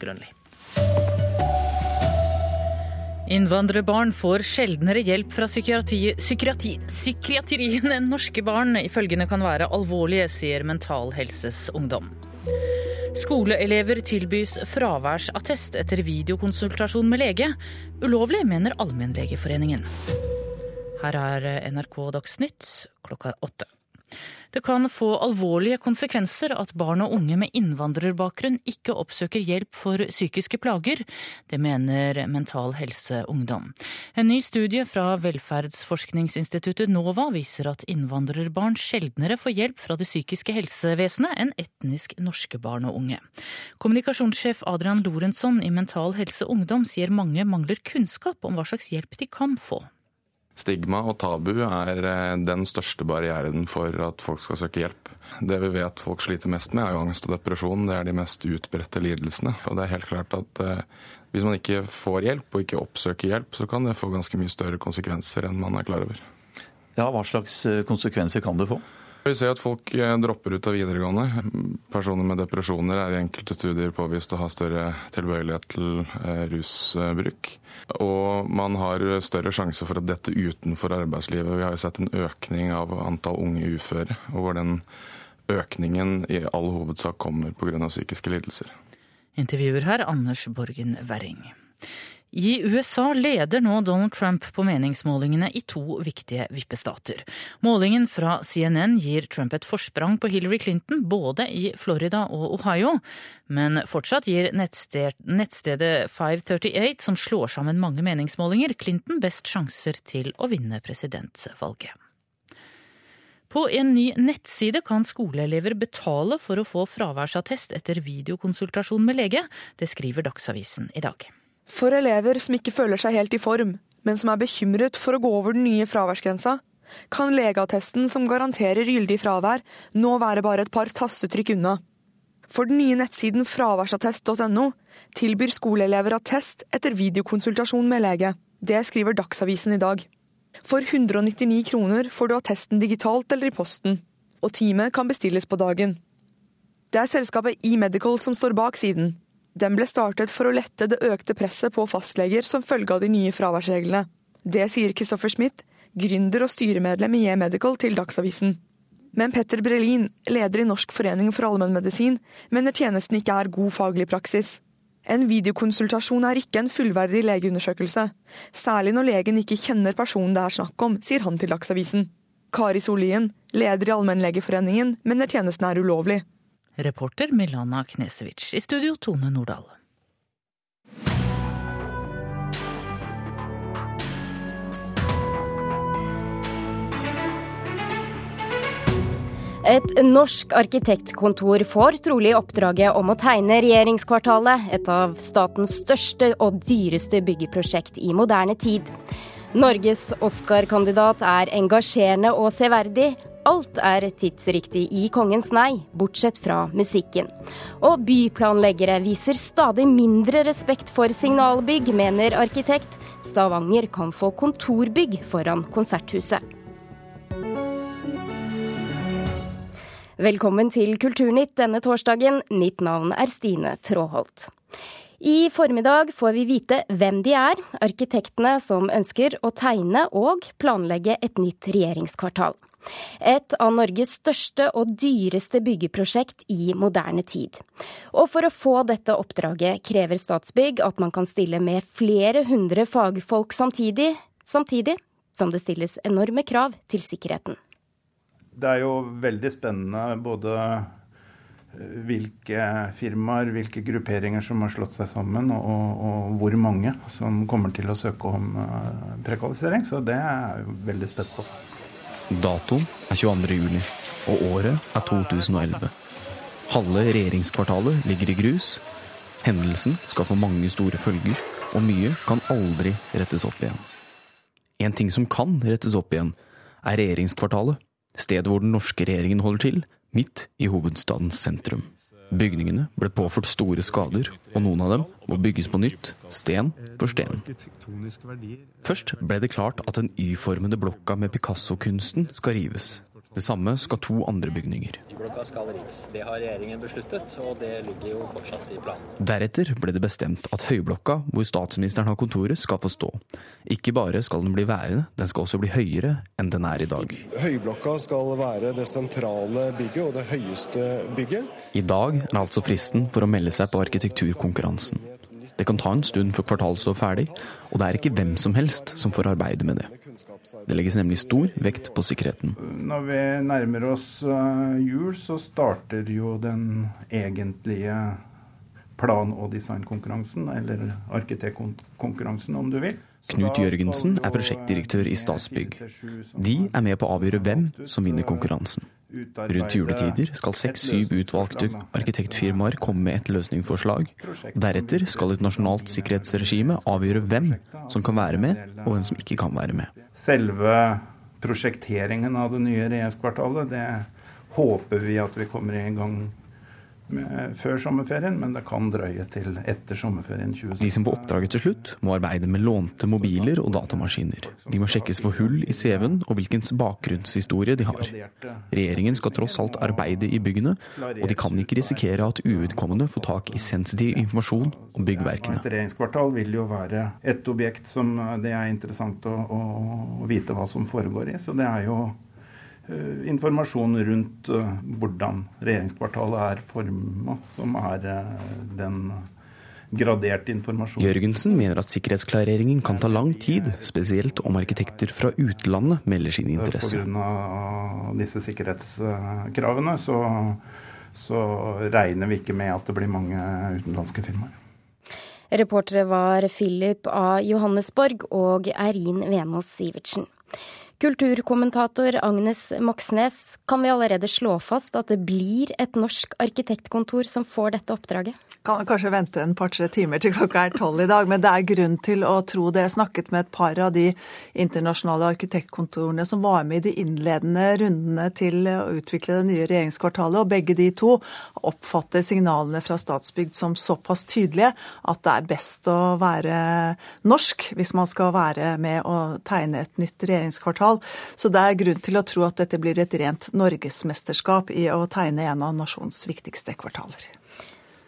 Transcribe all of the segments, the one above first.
Grønli. Innvandrerbarn får sjeldnere hjelp fra psykiatri, psykiatri, psykiatrien enn norske barn. Følgende kan være alvorlige, sier Mental Helses Ungdom. Skoleelever tilbys fraværsattest etter videokonsultasjon med lege. Ulovlig, mener Allmennlegeforeningen. Her er NRK Dagsnytt klokka åtte. Det kan få alvorlige konsekvenser at barn og unge med innvandrerbakgrunn ikke oppsøker hjelp for psykiske plager. Det mener Mental Helse Ungdom. En ny studie fra velferdsforskningsinstituttet NOVA viser at innvandrerbarn sjeldnere får hjelp fra det psykiske helsevesenet enn etnisk norske barn og unge. Kommunikasjonssjef Adrian Lorentzon i Mental Helse Ungdom sier mange mangler kunnskap om hva slags hjelp de kan få. Stigma og tabu er eh, den største barrieren for at folk skal søke hjelp. Det vi vet folk sliter mest med, er jo angst og depresjon. Det er de mest utbredte lidelsene. Og det er helt klart at eh, hvis man ikke får hjelp og ikke oppsøker hjelp, så kan det få ganske mye større konsekvenser enn man er klar over. Ja, Hva slags eh, konsekvenser kan det få? Vi ser at folk dropper ut av videregående. Personer med depresjoner er i enkelte studier påvist å ha større tilbøyelighet til rusbruk. Og man har større sjanse for å dette utenfor arbeidslivet. Vi har jo sett en økning av antall unge uføre, og hvor den økningen i all hovedsak kommer pga. psykiske lidelser. Intervjuer her Anders Borgen Werring. I USA leder nå Donald Trump på meningsmålingene i to viktige vippestater. Målingen fra CNN gir Trump et forsprang på Hillary Clinton både i Florida og Ohio, men fortsatt gir nettstedet 538, som slår sammen mange meningsmålinger, Clinton best sjanser til å vinne presidentvalget. På en ny nettside kan skoleelever betale for å få fraværsattest etter videokonsultasjon med lege. Det skriver Dagsavisen i dag. For elever som ikke føler seg helt i form, men som er bekymret for å gå over den nye fraværsgrensa, kan legeattesten som garanterer gyldig fravær, nå være bare et par tastetrykk unna. For den nye nettsiden fraværsattest.no tilbyr skoleelever attest etter videokonsultasjon med lege. Det skriver Dagsavisen i dag. For 199 kroner får du attesten digitalt eller i posten, og teamet kan bestilles på dagen. Det er selskapet eMedical som står bak siden. Den ble startet for å lette det økte presset på fastleger som følge av de nye fraværsreglene. Det sier Kristoffer Smith, gründer og styremedlem i E-Medical til Dagsavisen. Men Petter Brelin, leder i Norsk forening for allmennmedisin, mener tjenesten ikke er god faglig praksis. En videokonsultasjon er ikke en fullverdig legeundersøkelse, særlig når legen ikke kjenner personen det er snakk om, sier han til Dagsavisen. Kari Solien, leder i Allmennlegeforeningen, mener tjenesten er ulovlig. Reporter Milana Knesevic. I studio Tone Nordahl. Et norsk arkitektkontor får trolig oppdraget om å tegne regjeringskvartalet, et av statens største og dyreste byggeprosjekt i moderne tid. Norges Oscar-kandidat er engasjerende og severdig, Alt er tidsriktig i Kongens nei, bortsett fra musikken. Og byplanleggere viser stadig mindre respekt for signalbygg, mener arkitekt. Stavanger kan få kontorbygg foran Konserthuset. Velkommen til Kulturnytt denne torsdagen. Mitt navn er Stine Tråholt. I formiddag får vi vite hvem de er, arkitektene som ønsker å tegne og planlegge et nytt regjeringskvartal. Et av Norges største og dyreste byggeprosjekt i moderne tid. Og for å få dette oppdraget krever Statsbygg at man kan stille med flere hundre fagfolk samtidig, samtidig som det stilles enorme krav til sikkerheten. Det er jo veldig spennende både hvilke firmaer, hvilke grupperinger som har slått seg sammen, og, og, hvor mange som kommer til å søke om eh, prekvalifisering. Så det er jeg veldig spent på. Datoen er 22. juli, og året er 2011. Halve regjeringskvartalet ligger i grus. Hendelsen skal få mange store følger, og mye kan aldri rettes opp igjen. En ting som kan rettes opp igjen, er regjeringskvartalet, stedet hvor den norske regjeringen holder til, midt i hovedstadens sentrum. Bygningene ble påført store skader, og noen av dem må bygges på nytt, sten for sten. Først ble det klart at den Y-formede blokka med Picasso-kunsten skal rives. Det samme skal to andre bygninger. Y-blokka skal rives. Det har regjeringen besluttet, og det ligger jo fortsatt i planen. Deretter ble det bestemt at Høyblokka, hvor statsministeren har kontoret, skal få stå. Ikke bare skal den bli værende, den skal også bli høyere enn den er i dag. Høyblokka skal være det sentrale bygget og det høyeste bygget. I dag er altså fristen for å melde seg på arkitekturkonkurransen. Det kan ta en stund før kvartalet står ferdig, og det er ikke hvem som helst som får arbeide med det. Det legges nemlig stor vekt på sikkerheten. Når vi nærmer oss eh, jul, så starter jo den egentlige plan- og designkonkurransen, eller arkitektkonkurransen om du vil. Knut Jørgensen er prosjektdirektør i Statsbygg. De er med på å avgjøre hvem som vinner konkurransen. Rundt juletider skal seks-syv utvalgte arkitektfirmaer komme med et løsningsforslag. Deretter skal et nasjonalt sikkerhetsregime avgjøre hvem som kan være med, og hvem som ikke kan være med. Selve prosjekteringen av det nye regjeringskvartalet, det håper vi at vi kommer i gang med før sommerferien, men det kan drøye til etter sommerferien 2017. De som får oppdraget til slutt, må arbeide med lånte mobiler og datamaskiner. De må sjekkes for hull i CV-en og hvilken bakgrunnshistorie de har. Regjeringen skal tross alt arbeide i byggene, og de kan ikke risikere at uvedkommende får tak i sensitiv informasjon om byggverkene. Et regjeringskvartal vil jo være et objekt som det er interessant å, å vite hva som foregår i. Så det er jo informasjon rundt eh, hvordan regjeringskvartalet er forma, som er eh, den graderte informasjonen. Jørgensen mener at sikkerhetsklareringen kan ta lang tid, spesielt om arkitekter fra utlandet melder sin interesse. Pga. disse sikkerhetskravene så, så regner vi ikke med at det blir mange utenlandske firmaer. Reportere var Philip A. Johannesborg og Eirin Venås Sivertsen. Kulturkommentator Agnes Moxnes, kan vi allerede slå fast at det blir et norsk arkitektkontor som får dette oppdraget? Kan kanskje vente en par-tre timer til klokka er tolv i dag, men det er grunn til å tro det. Jeg snakket med et par av de internasjonale arkitektkontorene som var med i de innledende rundene til å utvikle det nye regjeringskvartalet, og begge de to oppfatter signalene fra Statsbygd som såpass tydelige at det er best å være norsk hvis man skal være med å tegne et nytt regjeringskvartal kvartal. Så det er grunn til å tro at dette blir et rent norgesmesterskap i å tegne en av nasjonens viktigste kvartaler.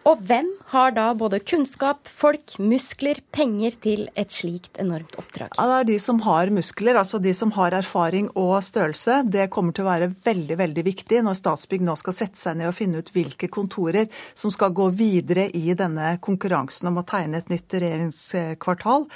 Og hvem har da både kunnskap, folk, muskler, penger til et slikt enormt oppdrag? Ja, det er de som har muskler, altså de som har erfaring og størrelse. Det kommer til å være veldig veldig viktig når Statsbygg nå skal sette seg ned og finne ut hvilke kontorer som skal gå videre i denne konkurransen om å tegne et nytt regjeringskvartal.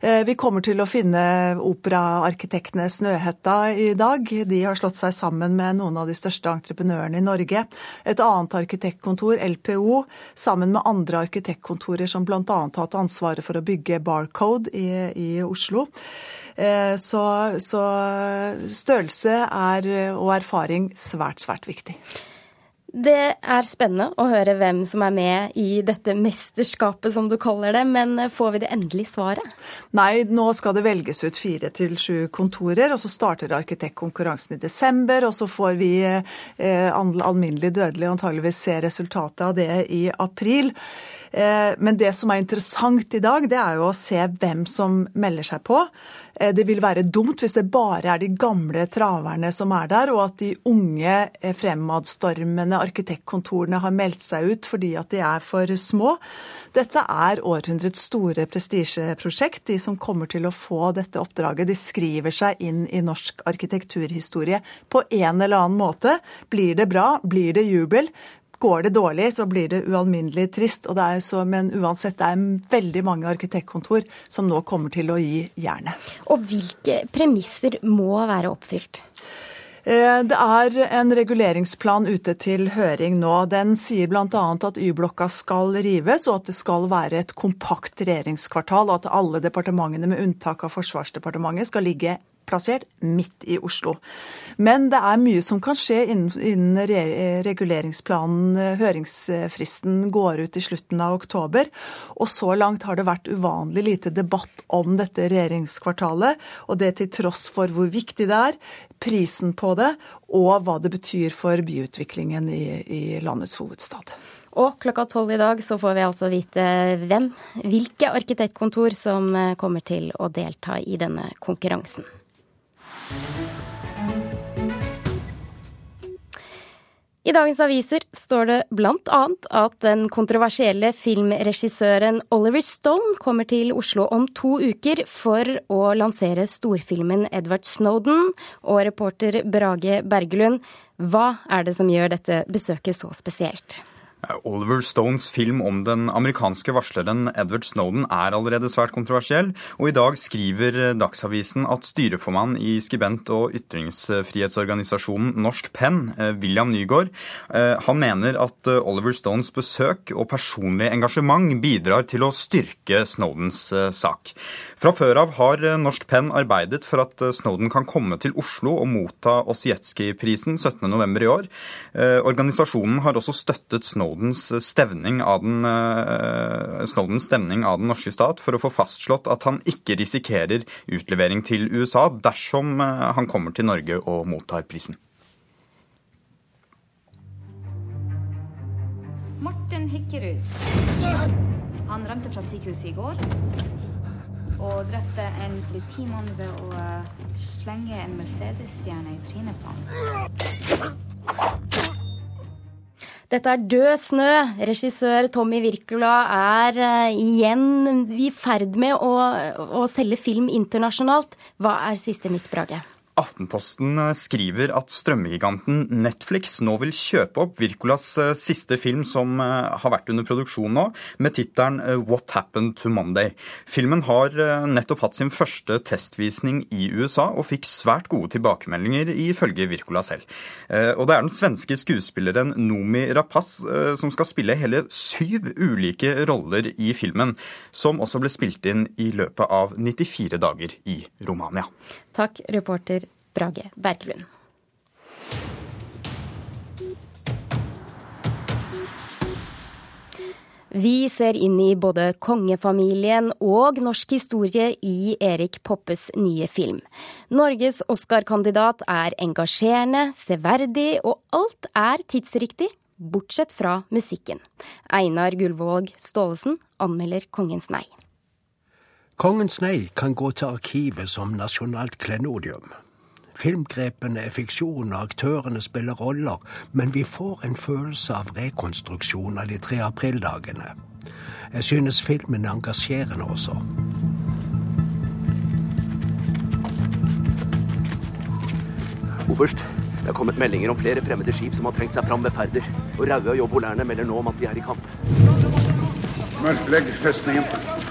Eh, vi kommer til å finne operaarkitektene Snøhetta i dag. De har slått seg sammen med noen av de største entreprenørene i Norge. Et annet arkitektkontor, LPO, sammen med andre arkitektkontorer som bl.a. har hatt ansvaret for å bygge Barcode i, i Oslo. Eh, så, så størrelse er, og erfaring svært, svært viktig. Det er spennende å høre hvem som er med i dette mesterskapet, som du kaller det. Men får vi det endelige svaret? Nei, nå skal det velges ut fire til sju kontorer. Og så starter arkitektkonkurransen i desember. Og så får vi eh, alminnelig dødelig antageligvis se resultatet av det i april. Eh, men det som er interessant i dag, det er jo å se hvem som melder seg på. Eh, det vil være dumt hvis det bare er de gamle traverne som er der, og at de unge eh, fremadstormende arkitektkontorene har meldt seg ut fordi at de er for små. Dette er århundrets store prestisjeprosjekt. De som kommer til å få dette oppdraget, de skriver seg inn i norsk arkitekturhistorie på en eller annen måte. Blir det bra, blir det jubel, Går det dårlig, så blir det ualminnelig trist. Og det er så, men uansett, det er veldig mange arkitektkontor som nå kommer til å gi jernet. Og hvilke premisser må være oppfylt? Eh, det er en reguleringsplan ute til høring nå. Den sier bl.a. at Y-blokka skal rives, og at det skal være et kompakt regjeringskvartal, og at alle departementene med unntak av Forsvarsdepartementet skal ligge plassert midt i Oslo. Men det er mye som kan skje innen, reguleringsplanen. Høringsfristen går ut i slutten av oktober. Og så langt har det vært uvanlig lite debatt om dette regjeringskvartalet. Og det til tross for hvor viktig det er, prisen på det, og hva det betyr for byutviklingen i, i landets hovedstad. Og klokka tolv i dag så får vi altså vite hvem, hvilke arkitektkontor som kommer til å delta i denne konkurransen. I dagens aviser står det blant annet at den kontroversielle filmregissøren Oliver Stone kommer til Oslo om to uker for å lansere storfilmen Edward Snowden. Og reporter Brage Bergelund, hva er det som gjør dette besøket så spesielt? Oliver Stones film om den amerikanske varsleren Edward Snowden er allerede svært kontroversiell, og i dag skriver Dagsavisen at styreformann i skribent- og ytringsfrihetsorganisasjonen Norsk Penn, eh, William Nygaard, eh, han mener at eh, Oliver Stones besøk og personlige engasjement bidrar til å styrke Snowdens sak. Fra før av har Norsk Penn arbeidet for at Snowden kan komme til Oslo og motta Osietzky-prisen 17.11. i år. Organisasjonen har også støttet Snowden Snowdens stevning, av den, uh, Snowdens stevning av den norske stat for å få fastslått at han ikke risikerer utlevering til USA dersom uh, han kommer til Norge og mottar prisen. Morten Hykkerud. Han rømte fra sykehuset i går og drepte en politimann ved å eh, slenge en Mercedes-stjerne i trynet på ham. Dette er Død snø. Regissør Tommy Wirkola er uh, igjen i ferd med å, å selge film internasjonalt. Hva er siste nytt, Brage? Aftenposten eh, skriver at strømmegiganten Netflix nå vil kjøpe opp Wirkolas eh, siste film som eh, har vært under produksjon nå, med tittelen What Happened to Monday. Filmen har nettopp hatt sin første testvisning i USA og fikk svært gode tilbakemeldinger, ifølge Virkola selv. Og det er den svenske skuespilleren Nomi Rapace som skal spille hele syv ulike roller i filmen, som også ble spilt inn i løpet av 94 dager i Romania. Takk, reporter Brage Berglund. Vi ser inn i både kongefamilien og norsk historie i Erik Poppes nye film. Norges Oscar-kandidat er engasjerende, severdig, og alt er tidsriktig, bortsett fra musikken. Einar Gullvåg Staalesen anmelder Kongens nei. Kongens nei kan gå til arkivet som nasjonalt klenodium. Filmgrepene er fiksjon, og aktørene spiller roller, men vi får en følelse av rekonstruksjon av de tre aprildagene. Jeg synes filmen er engasjerende også. Oberst, det er kommet meldinger om flere fremmede skip som har trengt seg fram ved Færder. Og Raue og jobbolærene melder nå om at de er i kamp. Mørklegg festningen.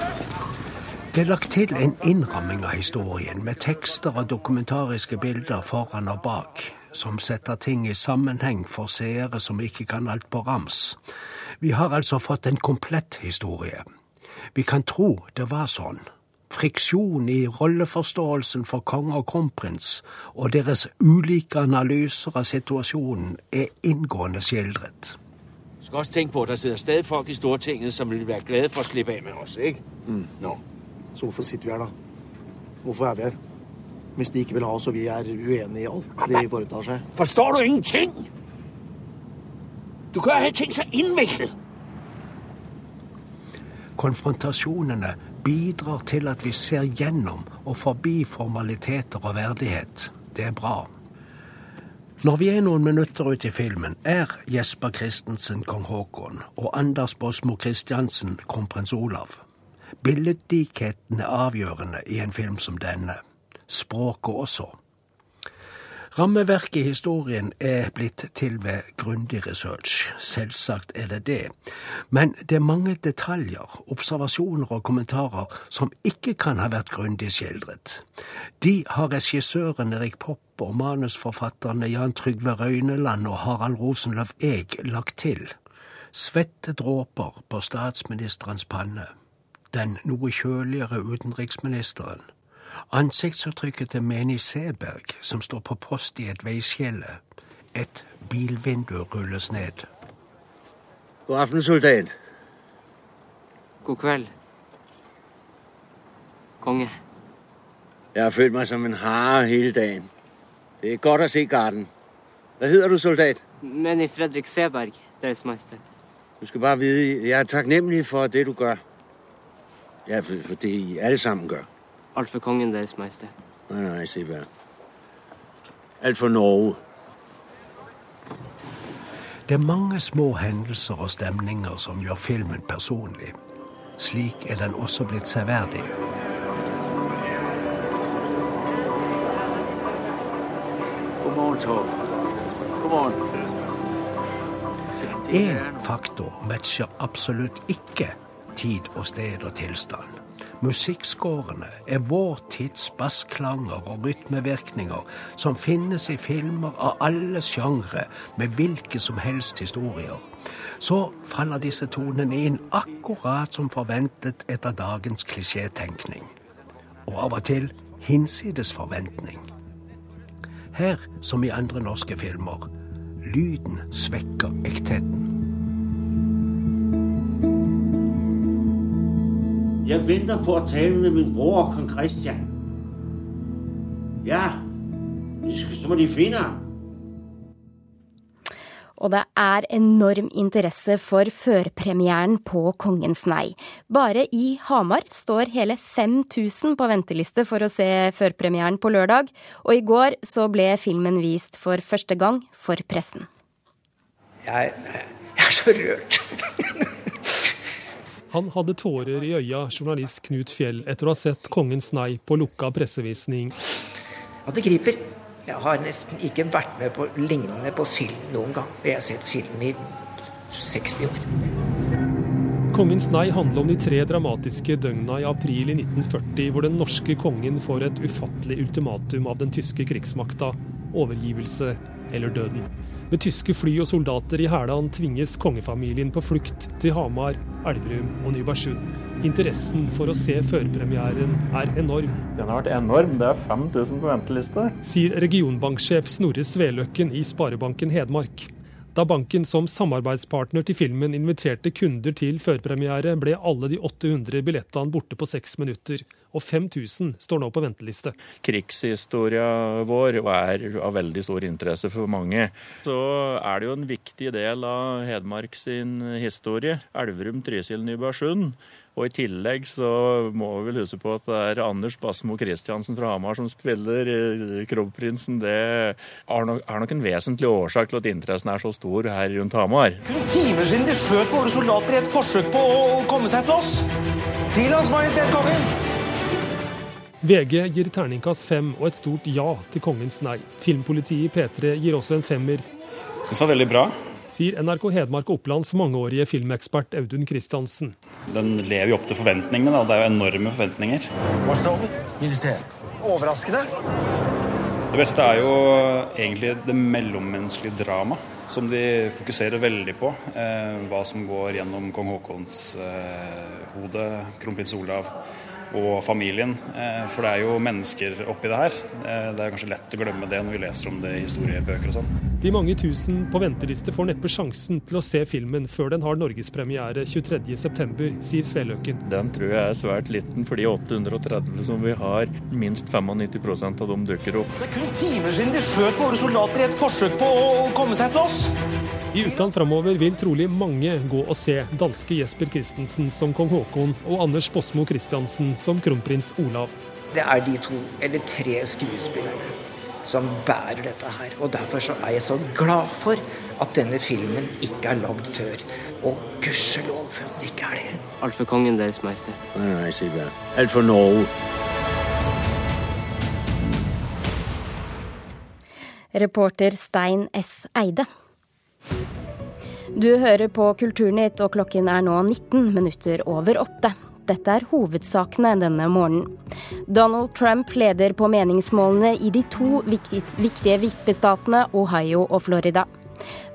Det er lagt til en innramming av historien, med tekster og dokumentariske bilder foran og bak, som setter ting i sammenheng for seere som ikke kan alt på rams. Vi har altså fått en komplett historie. Vi kan tro det var sånn. Friksjon i rolleforståelsen for konge og kronprins og deres ulike analyser av situasjonen er inngående skildret. Skal også tenke på at det sitter stadig folk i Stortinget som vil være glade for å slippe av med oss, ikke? Mm. No. Så hvorfor sitter vi her, da? Hvorfor er vi her? Hvis de ikke vil ha oss, og vi er uenige i alt de foretar seg. Forstår du ingenting? Du kan ha ting så innviklet. Konfrontasjonene bidrar til at vi ser gjennom og forbi formaliteter og verdighet. Det er bra. Når vi er noen minutter ute i filmen, er Jesper Christensen kong Haakon og Anders Båsmo Christiansen kronprins Olav. Billedlikheten er avgjørende i en film som denne. Språket også. Rammeverket i historien er blitt til ved grundig research. Selvsagt er det det. Men det er mange detaljer, observasjoner og kommentarer som ikke kan ha vært grundig skildret. De har regissøren Erik Poppe og manusforfatterne Jan Trygve Røyneland og Harald Rosenløv Eeg lagt til. Svette dråper på statsministerens panne den noe kjøligere utenriksministeren. Ansiktsuttrykket til Meni Seberg, som står på post i et veiskille. Et bilvindu rulles ned. God aften, soldat. God kveld. Konge. Jeg har følt meg som en hare hele dagen. Det er godt å se garden. Hva heter du, soldat? Meni Fredrik Seberg, Deres Majestet. Du skal bare vite, jeg er takknemlig for det du gjør. Ja, for, for det I alle sammen gør. Alt for kongen Deres Majestet. Nej, nej, se bare. Alt for Norge. Det er mange små hendelser og stemninger som gjør filmen personlig. Slik er den også blitt severdig. God morgen, Torp. God morgen. Én faktor matcher absolutt ikke tid og sted og tilstand. Musikkskårene er vår tids bassklanger og rytmevirkninger som finnes i filmer av alle sjangre med hvilke som helst historier. Så faller disse tonene inn akkurat som forventet etter dagens klisjétenkning. Og av og til hinsides forventning. Her, som i andre norske filmer, lyden svekker ektheten. Jeg venter på å tale med min bror, kong Christian. Ja, så må de finne ham. Og det er enorm interesse for førpremieren på Kongens nei. Bare i Hamar står hele 5000 på venteliste for å se førpremieren på lørdag, og i går så ble filmen vist for første gang for pressen. Jeg, jeg er så rørt. Han hadde tårer i øya, journalist Knut Fjell, etter å ha sett Kongens nei på lukka pressevisning. Ja, det griper. Jeg har nesten ikke vært med på lignende på film noen gang. Jeg har sett film i 60 år. Kongens nei handler om de tre dramatiske døgna i april i 1940, hvor den norske kongen får et ufattelig ultimatum av den tyske krigsmakta overgivelse eller døden. Med tyske fly og soldater i hælene tvinges kongefamilien på flukt til Hamar, Elverum og Nybergsund. Interessen for å se førpremieren er enorm. Den har vært enorm. Det er 5000 på venteliste. Sier regionbanksjef Snorre Sveløkken i Sparebanken Hedmark. Da banken som samarbeidspartner til filmen inviterte kunder til førpremiere, ble alle de 800 billettene borte på seks minutter, og 5000 står nå på venteliste. Krigshistoria vår er av veldig stor interesse for mange. Så er det jo en viktig del av Hedmark sin historie. Elverum, Trysil, Nybergsund. Og i tillegg så må vi vel huske på at det er Anders Basmo Christiansen fra Hamar som spiller kronprinsen. Det er nok, er nok, en vesentlig årsak til at interessen er så stor her rundt Hamar. Kun timer siden de skjøt våre soldater i et forsøk på å komme seg til oss. Til Hans Majestet Kongen! VG gir terningkast fem og et stort ja til Kongens nei. Filmpolitiet i P3 gir også en femmer. Det var veldig bra sier NRK Hedmark og Opplands mangeårige filmekspert Audun Christiansen. Den lever jo opp til forventningene. Da. Det er jo enorme forventninger. Overraskende? Det beste er jo egentlig det mellommenneskelige dramaet. Som de fokuserer veldig på. Eh, hva som går gjennom kong Haakons eh, hode, kronprins Olav og familien. Eh, for det er jo mennesker oppi det her. Eh, det er kanskje lett å glemme det når vi leser om det i historiebøker og sånn. De mange tusen på venteliste får neppe sjansen til å se filmen før den har norgespremiere 23.9, sier Sveløken. Den tror jeg er svært liten, for de 830 som vi har, minst 95% av dem dukker opp. Det er kun timer siden de skjøt våre soldater i et forsøk på å komme seg til oss. I ukene framover vil trolig mange gå og se danske Jesper Christensen som kong Haakon og Anders Bosmo Christiansen som kronprins Olav. Det er de to eller tre skuespillerne som bærer dette her. Og derfor så er jeg så glad for at denne filmen ikke er lagd før. Og gudskjelov for at den ikke er det. Alt for kongen, Deres Majestet. Alt for Norge. Reporter Stein S. Eide. Du hører på Kulturnytt, og klokken er nå 19 minutter over åtte. Dette er hovedsakene denne morgenen. Donald Trump leder på meningsmålene i de to viktige vippestatene Ohio og Florida.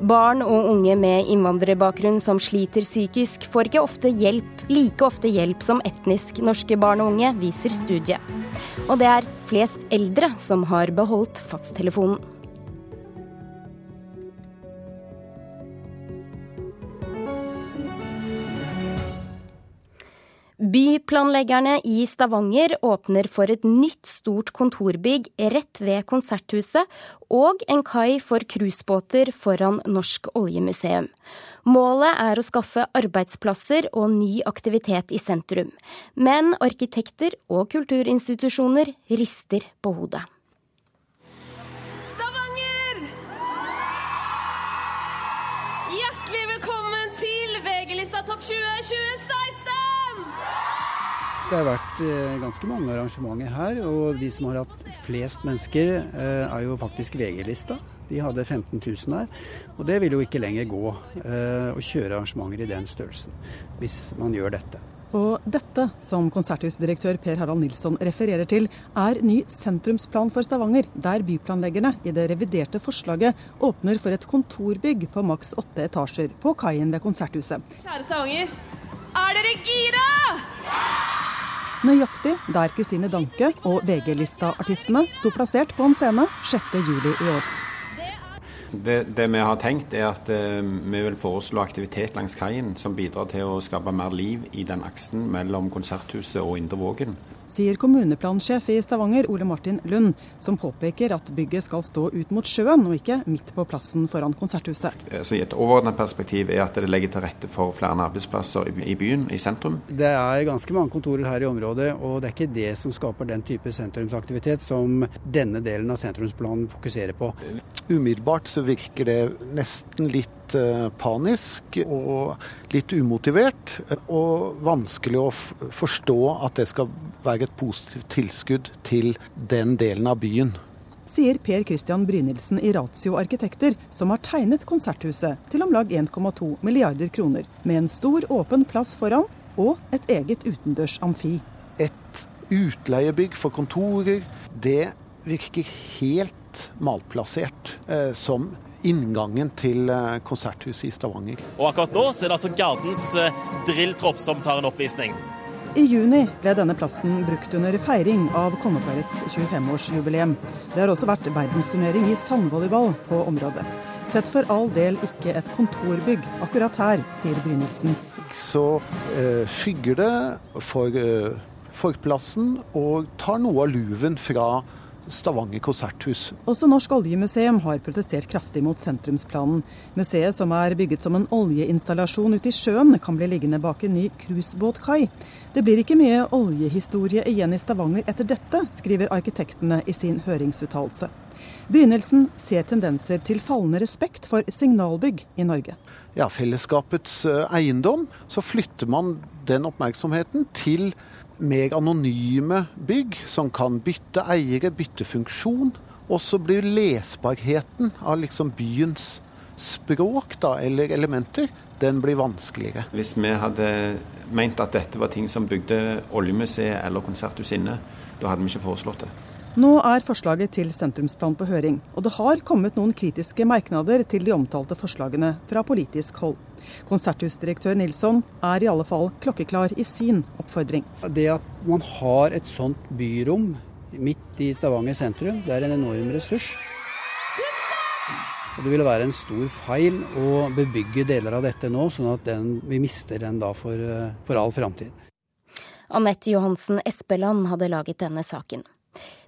Barn og unge med innvandrerbakgrunn som sliter psykisk, får ikke ofte hjelp, like ofte hjelp som etnisk norske barn og unge, viser studiet. Og det er flest eldre som har beholdt fasttelefonen. Byplanleggerne i Stavanger åpner for et nytt stort kontorbygg rett ved Konserthuset og en kai for cruisebåter foran Norsk oljemuseum. Målet er å skaffe arbeidsplasser og ny aktivitet i sentrum. Men arkitekter og kulturinstitusjoner rister på hodet. Stavanger! Hjertelig velkommen til VG-lista Topp 20 2016! Det har vært eh, ganske mange arrangementer her, og de som har hatt flest mennesker, eh, er jo faktisk VG-lista. De hadde 15 000 her. Og det vil jo ikke lenger gå å kjøre arrangementer i den størrelsen, hvis man gjør dette. Og dette, som konserthusdirektør Per Harald Nilsson refererer til, er ny sentrumsplan for Stavanger, der byplanleggerne i det reviderte forslaget åpner for et kontorbygg på maks åtte etasjer på kaien ved Konserthuset. Kjære Stavanger, er dere gira? Nøyaktig der Kristine Danke og VG-lista-artistene sto plassert på en scene 6.7 i år. Det, det, vi har tenkt, er at eh, vi vil foreslå aktivitet langs kaien som bidrar til å skape mer liv i den aksen mellom Konserthuset og Indre Vågen sier kommuneplansjef i Stavanger, Ole Martin Lund, som påpeker at bygget skal stå ut mot sjøen, og ikke midt på plassen foran Konserthuset. Eh, så I et overordnet perspektiv er at det legger til rette for flere arbeidsplasser i byen, i sentrum. Det er ganske mange kontorer her i området, og det er ikke det som skaper den type sentrumsaktivitet som denne delen av sentrumsplanen fokuserer på. Umiddelbart så virker det nesten litt Eh, panisk og litt umotivert. Og vanskelig å forstå at det skal være et positivt tilskudd til den delen av byen. Sier Per Christian Brynildsen i Ratio Arkitekter, som har tegnet Konserthuset til om lag 1,2 milliarder kroner, med en stor åpen plass foran og et eget utendørs amfi. Et utleiebygg for kontorer, det virker helt malplassert eh, som inngangen til eh, Konserthuset i Stavanger. Og akkurat nå så er det altså Gardens eh, drilltropp som tar en oppvisning. I juni ble denne plassen brukt under feiring av kongeparets 25-årsjubileum. Det har også vært verdensturnering i sandvolleyball på området. Sett for all del ikke et kontorbygg akkurat her, sier Brynildsen. Så eh, skygger det for eh, forplassen og tar noe av luven fra Stavanger konserthus. Også Norsk oljemuseum har protestert kraftig mot sentrumsplanen. Museet, som er bygget som en oljeinstallasjon ute i sjøen, kan bli liggende bak en ny cruisebåtkai. Det blir ikke mye oljehistorie igjen i Stavanger etter dette, skriver arkitektene i sin høringsuttalelse. Brynildsen ser tendenser til fallende respekt for signalbygg i Norge. Ja, fellesskapets eh, eiendom. Så flytter man den oppmerksomheten til mer anonyme bygg som kan bytte eiere, bytte funksjon. Og så blir lesbarheten av liksom byens språk da, eller elementer, den blir vanskeligere. Hvis vi hadde ment at dette var ting som bygde oljemuseet eller Konserthuset inne, da hadde vi ikke foreslått det. Nå er forslaget til sentrumsplan på høring, og det har kommet noen kritiske merknader til de omtalte forslagene fra politisk hold. Konserthusdirektør Nilsson er i alle fall klokkeklar i sin oppfordring. Det at man har et sånt byrom midt i Stavanger sentrum, det er en enorm ressurs. Og Det ville være en stor feil å bebygge deler av dette nå, sånn at den, vi mister den da for, for all framtid. Anette Johansen Espeland hadde laget denne saken.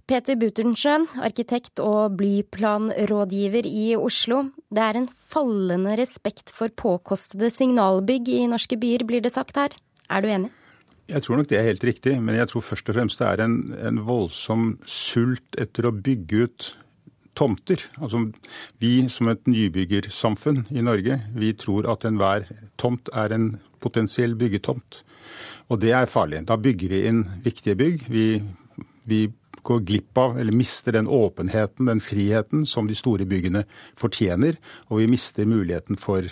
Peter Buternsjøen, arkitekt og blyplanrådgiver i Oslo. Det er en fallende respekt for påkostede signalbygg i norske byer, blir det sagt her. Er du enig? Jeg tror nok det er helt riktig, men jeg tror først og fremst det er en, en voldsom sult etter å bygge ut tomter. Altså, vi som et nybyggersamfunn i Norge, vi tror at enhver tomt er en potensiell byggetomt. Og det er farlig. Da bygger vi inn viktige bygg. Vi, vi går glipp av, eller mister den åpenheten, den friheten, som de store byggene fortjener. Og vi mister muligheten for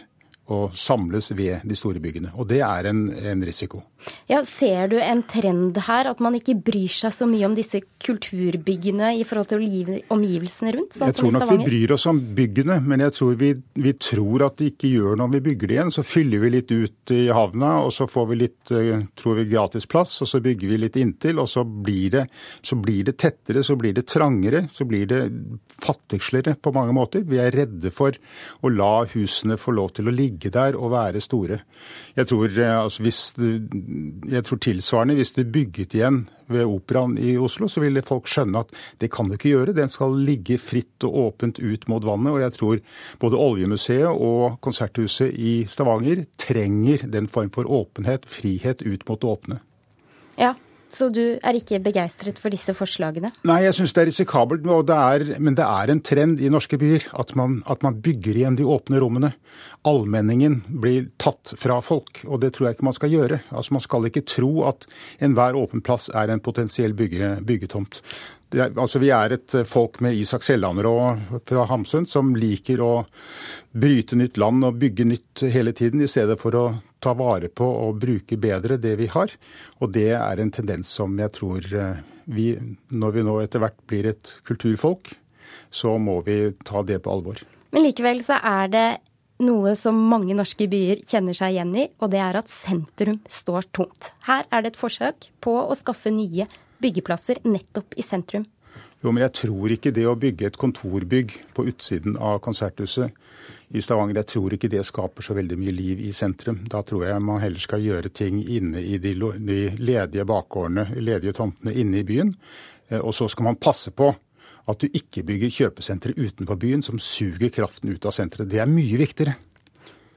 å samles ved de store byggene. Og det er en, en risiko. Ja, Ser du en trend her, at man ikke bryr seg så mye om disse kulturbyggene i forhold til omgivelsene rundt? Sånn jeg tror nok vi bryr oss om byggene, men jeg tror vi, vi, tror at det ikke gjør noe om vi bygger det igjen. Så fyller vi litt ut i havna, og så får vi litt eh, tror vi, gratis plass, og så bygger vi litt inntil, og så blir, det, så blir det tettere, så blir det trangere, så blir det fattigslere på mange måter. Vi er redde for å la husene få lov til å ligge der og være store. Jeg tror, eh, altså, hvis jeg tror tilsvarende, hvis det bygget igjen ved Operaen i Oslo, så ville folk skjønne at det kan du ikke gjøre. Den skal ligge fritt og åpent ut mot vannet. Og jeg tror både Oljemuseet og Konserthuset i Stavanger trenger den form for åpenhet, frihet ut mot det åpne. Ja, Så du er ikke begeistret for disse forslagene? Nei, jeg syns det er risikabelt. Det er, men det er en trend i norske byer at man, at man, bygger igjen de åpne rommene. Allmenningen blir tatt fra folk, og det tror jeg ikke man skal gjøre. Altså Man skal ikke tro at enhver åpen plass er en potensiell bygge, byggetomt. Altså Vi er et folk med Isak Sellanrå fra Hamsun som liker å bryte nytt land og bygge nytt hele tiden, i stedet for å ta vare på og bruke bedre det vi har. Og det er en tendens som jeg tror eh, vi, når vi nå etter hvert blir et kulturfolk, så må vi ta det på alvor. Men likevel så er det noe som mange norske byer kjenner seg igjen i, og det er at sentrum står tomt. Her er det et forsøk på å skaffe nye byggeplasser nettopp i sentrum. Jo, men jeg tror ikke det å bygge et kontorbygg på utsiden av konserthuset i Stavanger, jeg tror ikke det skaper så veldig mye liv i sentrum. Da tror jeg man heller skal gjøre ting inne i de, ledige bakgårdene, ledige tomtene inne i byen. Eh, og så skal man passe på at du ikke bygger kjøpesentre utenfor byen som suger kraften ut av senteret. Det er mye viktigere.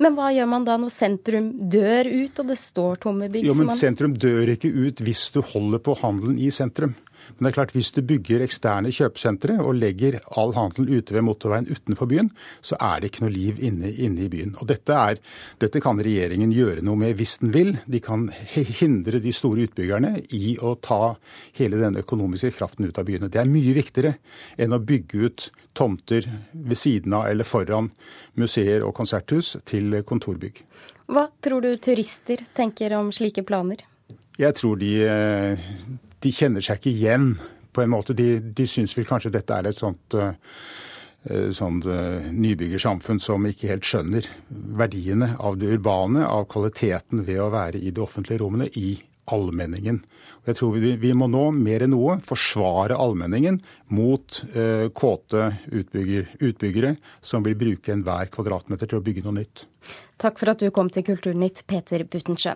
Men hva gjør man da når sentrum dør ut og det står tomme bygg? Jo, men Sentrum dør ikke ut hvis du holder på handelen i sentrum. Men det er klart, hvis du bygger eksterne kjøpesentre og legger all handel ute ved motorveien utenfor byen, så er det ikke noe liv inne, inne i byen. Og dette, er, dette, kan regjeringen gjøre noe med hvis den vil. De kan hindre de store utbyggerne i å ta hele den økonomiske kraften ut av byene. Det er mye viktigere enn å bygge ut tomter ved siden av eller foran museer og konserthus til kontorbygg. Hva tror du turister tenker om slike planer? Jeg tror de eh, de kjenner seg ikke igjen på en måte. De, de syns vel kanskje dette er et sånt sånt uh, nybyggersamfunn som ikke helt skjønner verdiene av det urbane, av kvaliteten ved å være i de offentlige rommene, i allmenningen. Jeg tror vi, vi, må nå mer enn noe forsvare allmenningen mot eh, kåte utbygger, utbyggere som vil bruke enhver kvadratmeter til å bygge noe nytt. Takk for at du kom til Kulturnytt, Peter Buttensjø.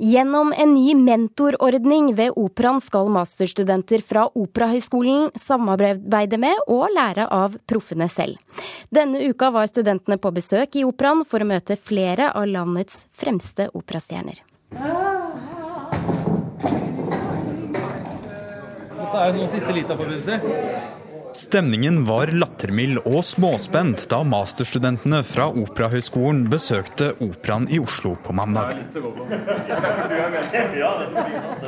Gjennom en ny mentorordning ved Operaen skal masterstudenter fra Operahøgskolen samarbeide med og lære av proffene selv. Denne uka var studentene på besøk i Operaen for å møte flere av landets fremste operastjerner. Dette er noen siste lita forberedelser. Stemningen var lattermild og småspent da masterstudentene fra Operahøgskolen besøkte Operaen i Oslo på mandag.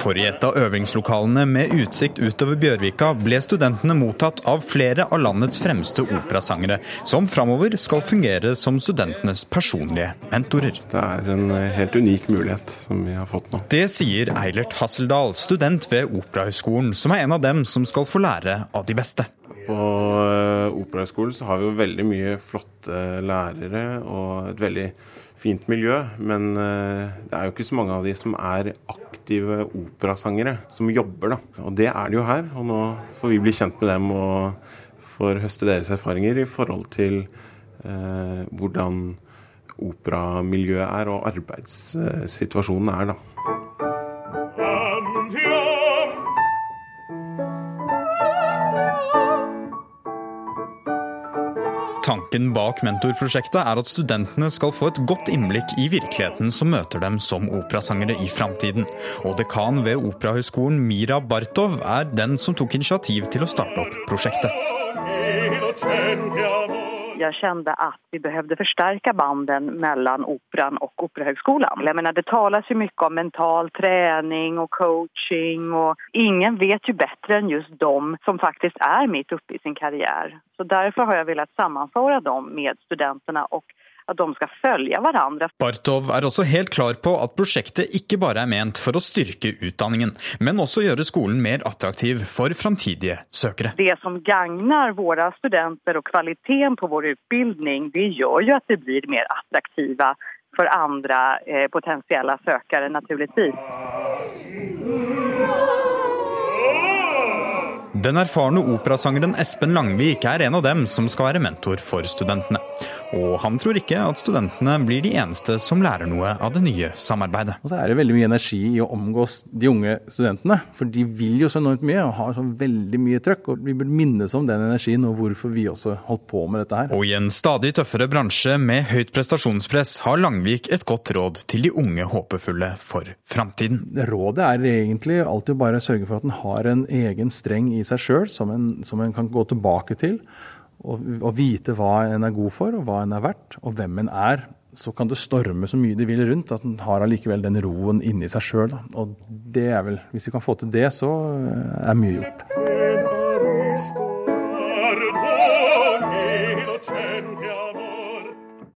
For i et av øvingslokalene med utsikt utover Bjørvika ble studentene mottatt av flere av landets fremste operasangere, som framover skal fungere som studentenes personlige mentorer. Det er en helt unik mulighet som vi har fått nå. Det sier Eilert Hasseldal, student ved Operahøgskolen, som er en av dem som skal få lære av de beste. På eh, Operahøgskolen så har vi jo veldig mye flotte lærere og et veldig fint miljø. Men eh, det er jo ikke så mange av de som er aktive operasangere, som jobber, da. Og det er det jo her. Og nå får vi bli kjent med dem og får høste deres erfaringer i forhold til eh, hvordan operamiljøet er og arbeidssituasjonen er, da. Tanken bak mentorprosjektet er at studentene skal få et godt innblikk i virkeligheten som møter dem som operasangere i framtiden. Og dekan ved Operahøgskolen Mira Bartov er den som tok initiativ til å starte opp prosjektet jag kände att vi behövde förstärka banden mellan Operan. Jag menar, det talas ju mycket om mental träning och coaching och ingen vet ju bättre än just de som faktiskt är mitt uppe i sin karriär. Så därför har jag velat sammanföra dem med studenterna och at de skal følge hverandre. Bartov er også helt klar på at prosjektet ikke bare er ment for å styrke utdanningen, men også gjøre skolen mer attraktiv for framtidige søkere. Det som gagner våre studenter og kvaliteten på vår utdanning, det gjør jo at det blir mer attraktive for andre eh, potensielle søkere, naturligvis. Den erfarne operasangeren Espen Langvik er en av dem som skal være mentor for studentene. Og han tror ikke at studentene blir de eneste som lærer noe av det nye samarbeidet. Og så er det veldig mye energi i å omgås de unge studentene. For de vil jo så enormt mye og har så veldig mye trøkk. Og vi burde minnes om den energien og hvorfor vi også holdt på med dette her. Og i en stadig tøffere bransje med høyt prestasjonspress har Langvik et godt råd til de unge håpefulle for framtiden. Rådet er egentlig alltid bare å sørge for at en har en egen streng i seg sjøl som, som en kan gå tilbake til. Og, og, vite hva en er god for, og hva en er verdt, og hvem en er. Så kan det storme så mye de vil rundt, at en har allikevel den roen inni seg sjøl. Og det er vel Hvis vi kan få til det, så er mye gjort.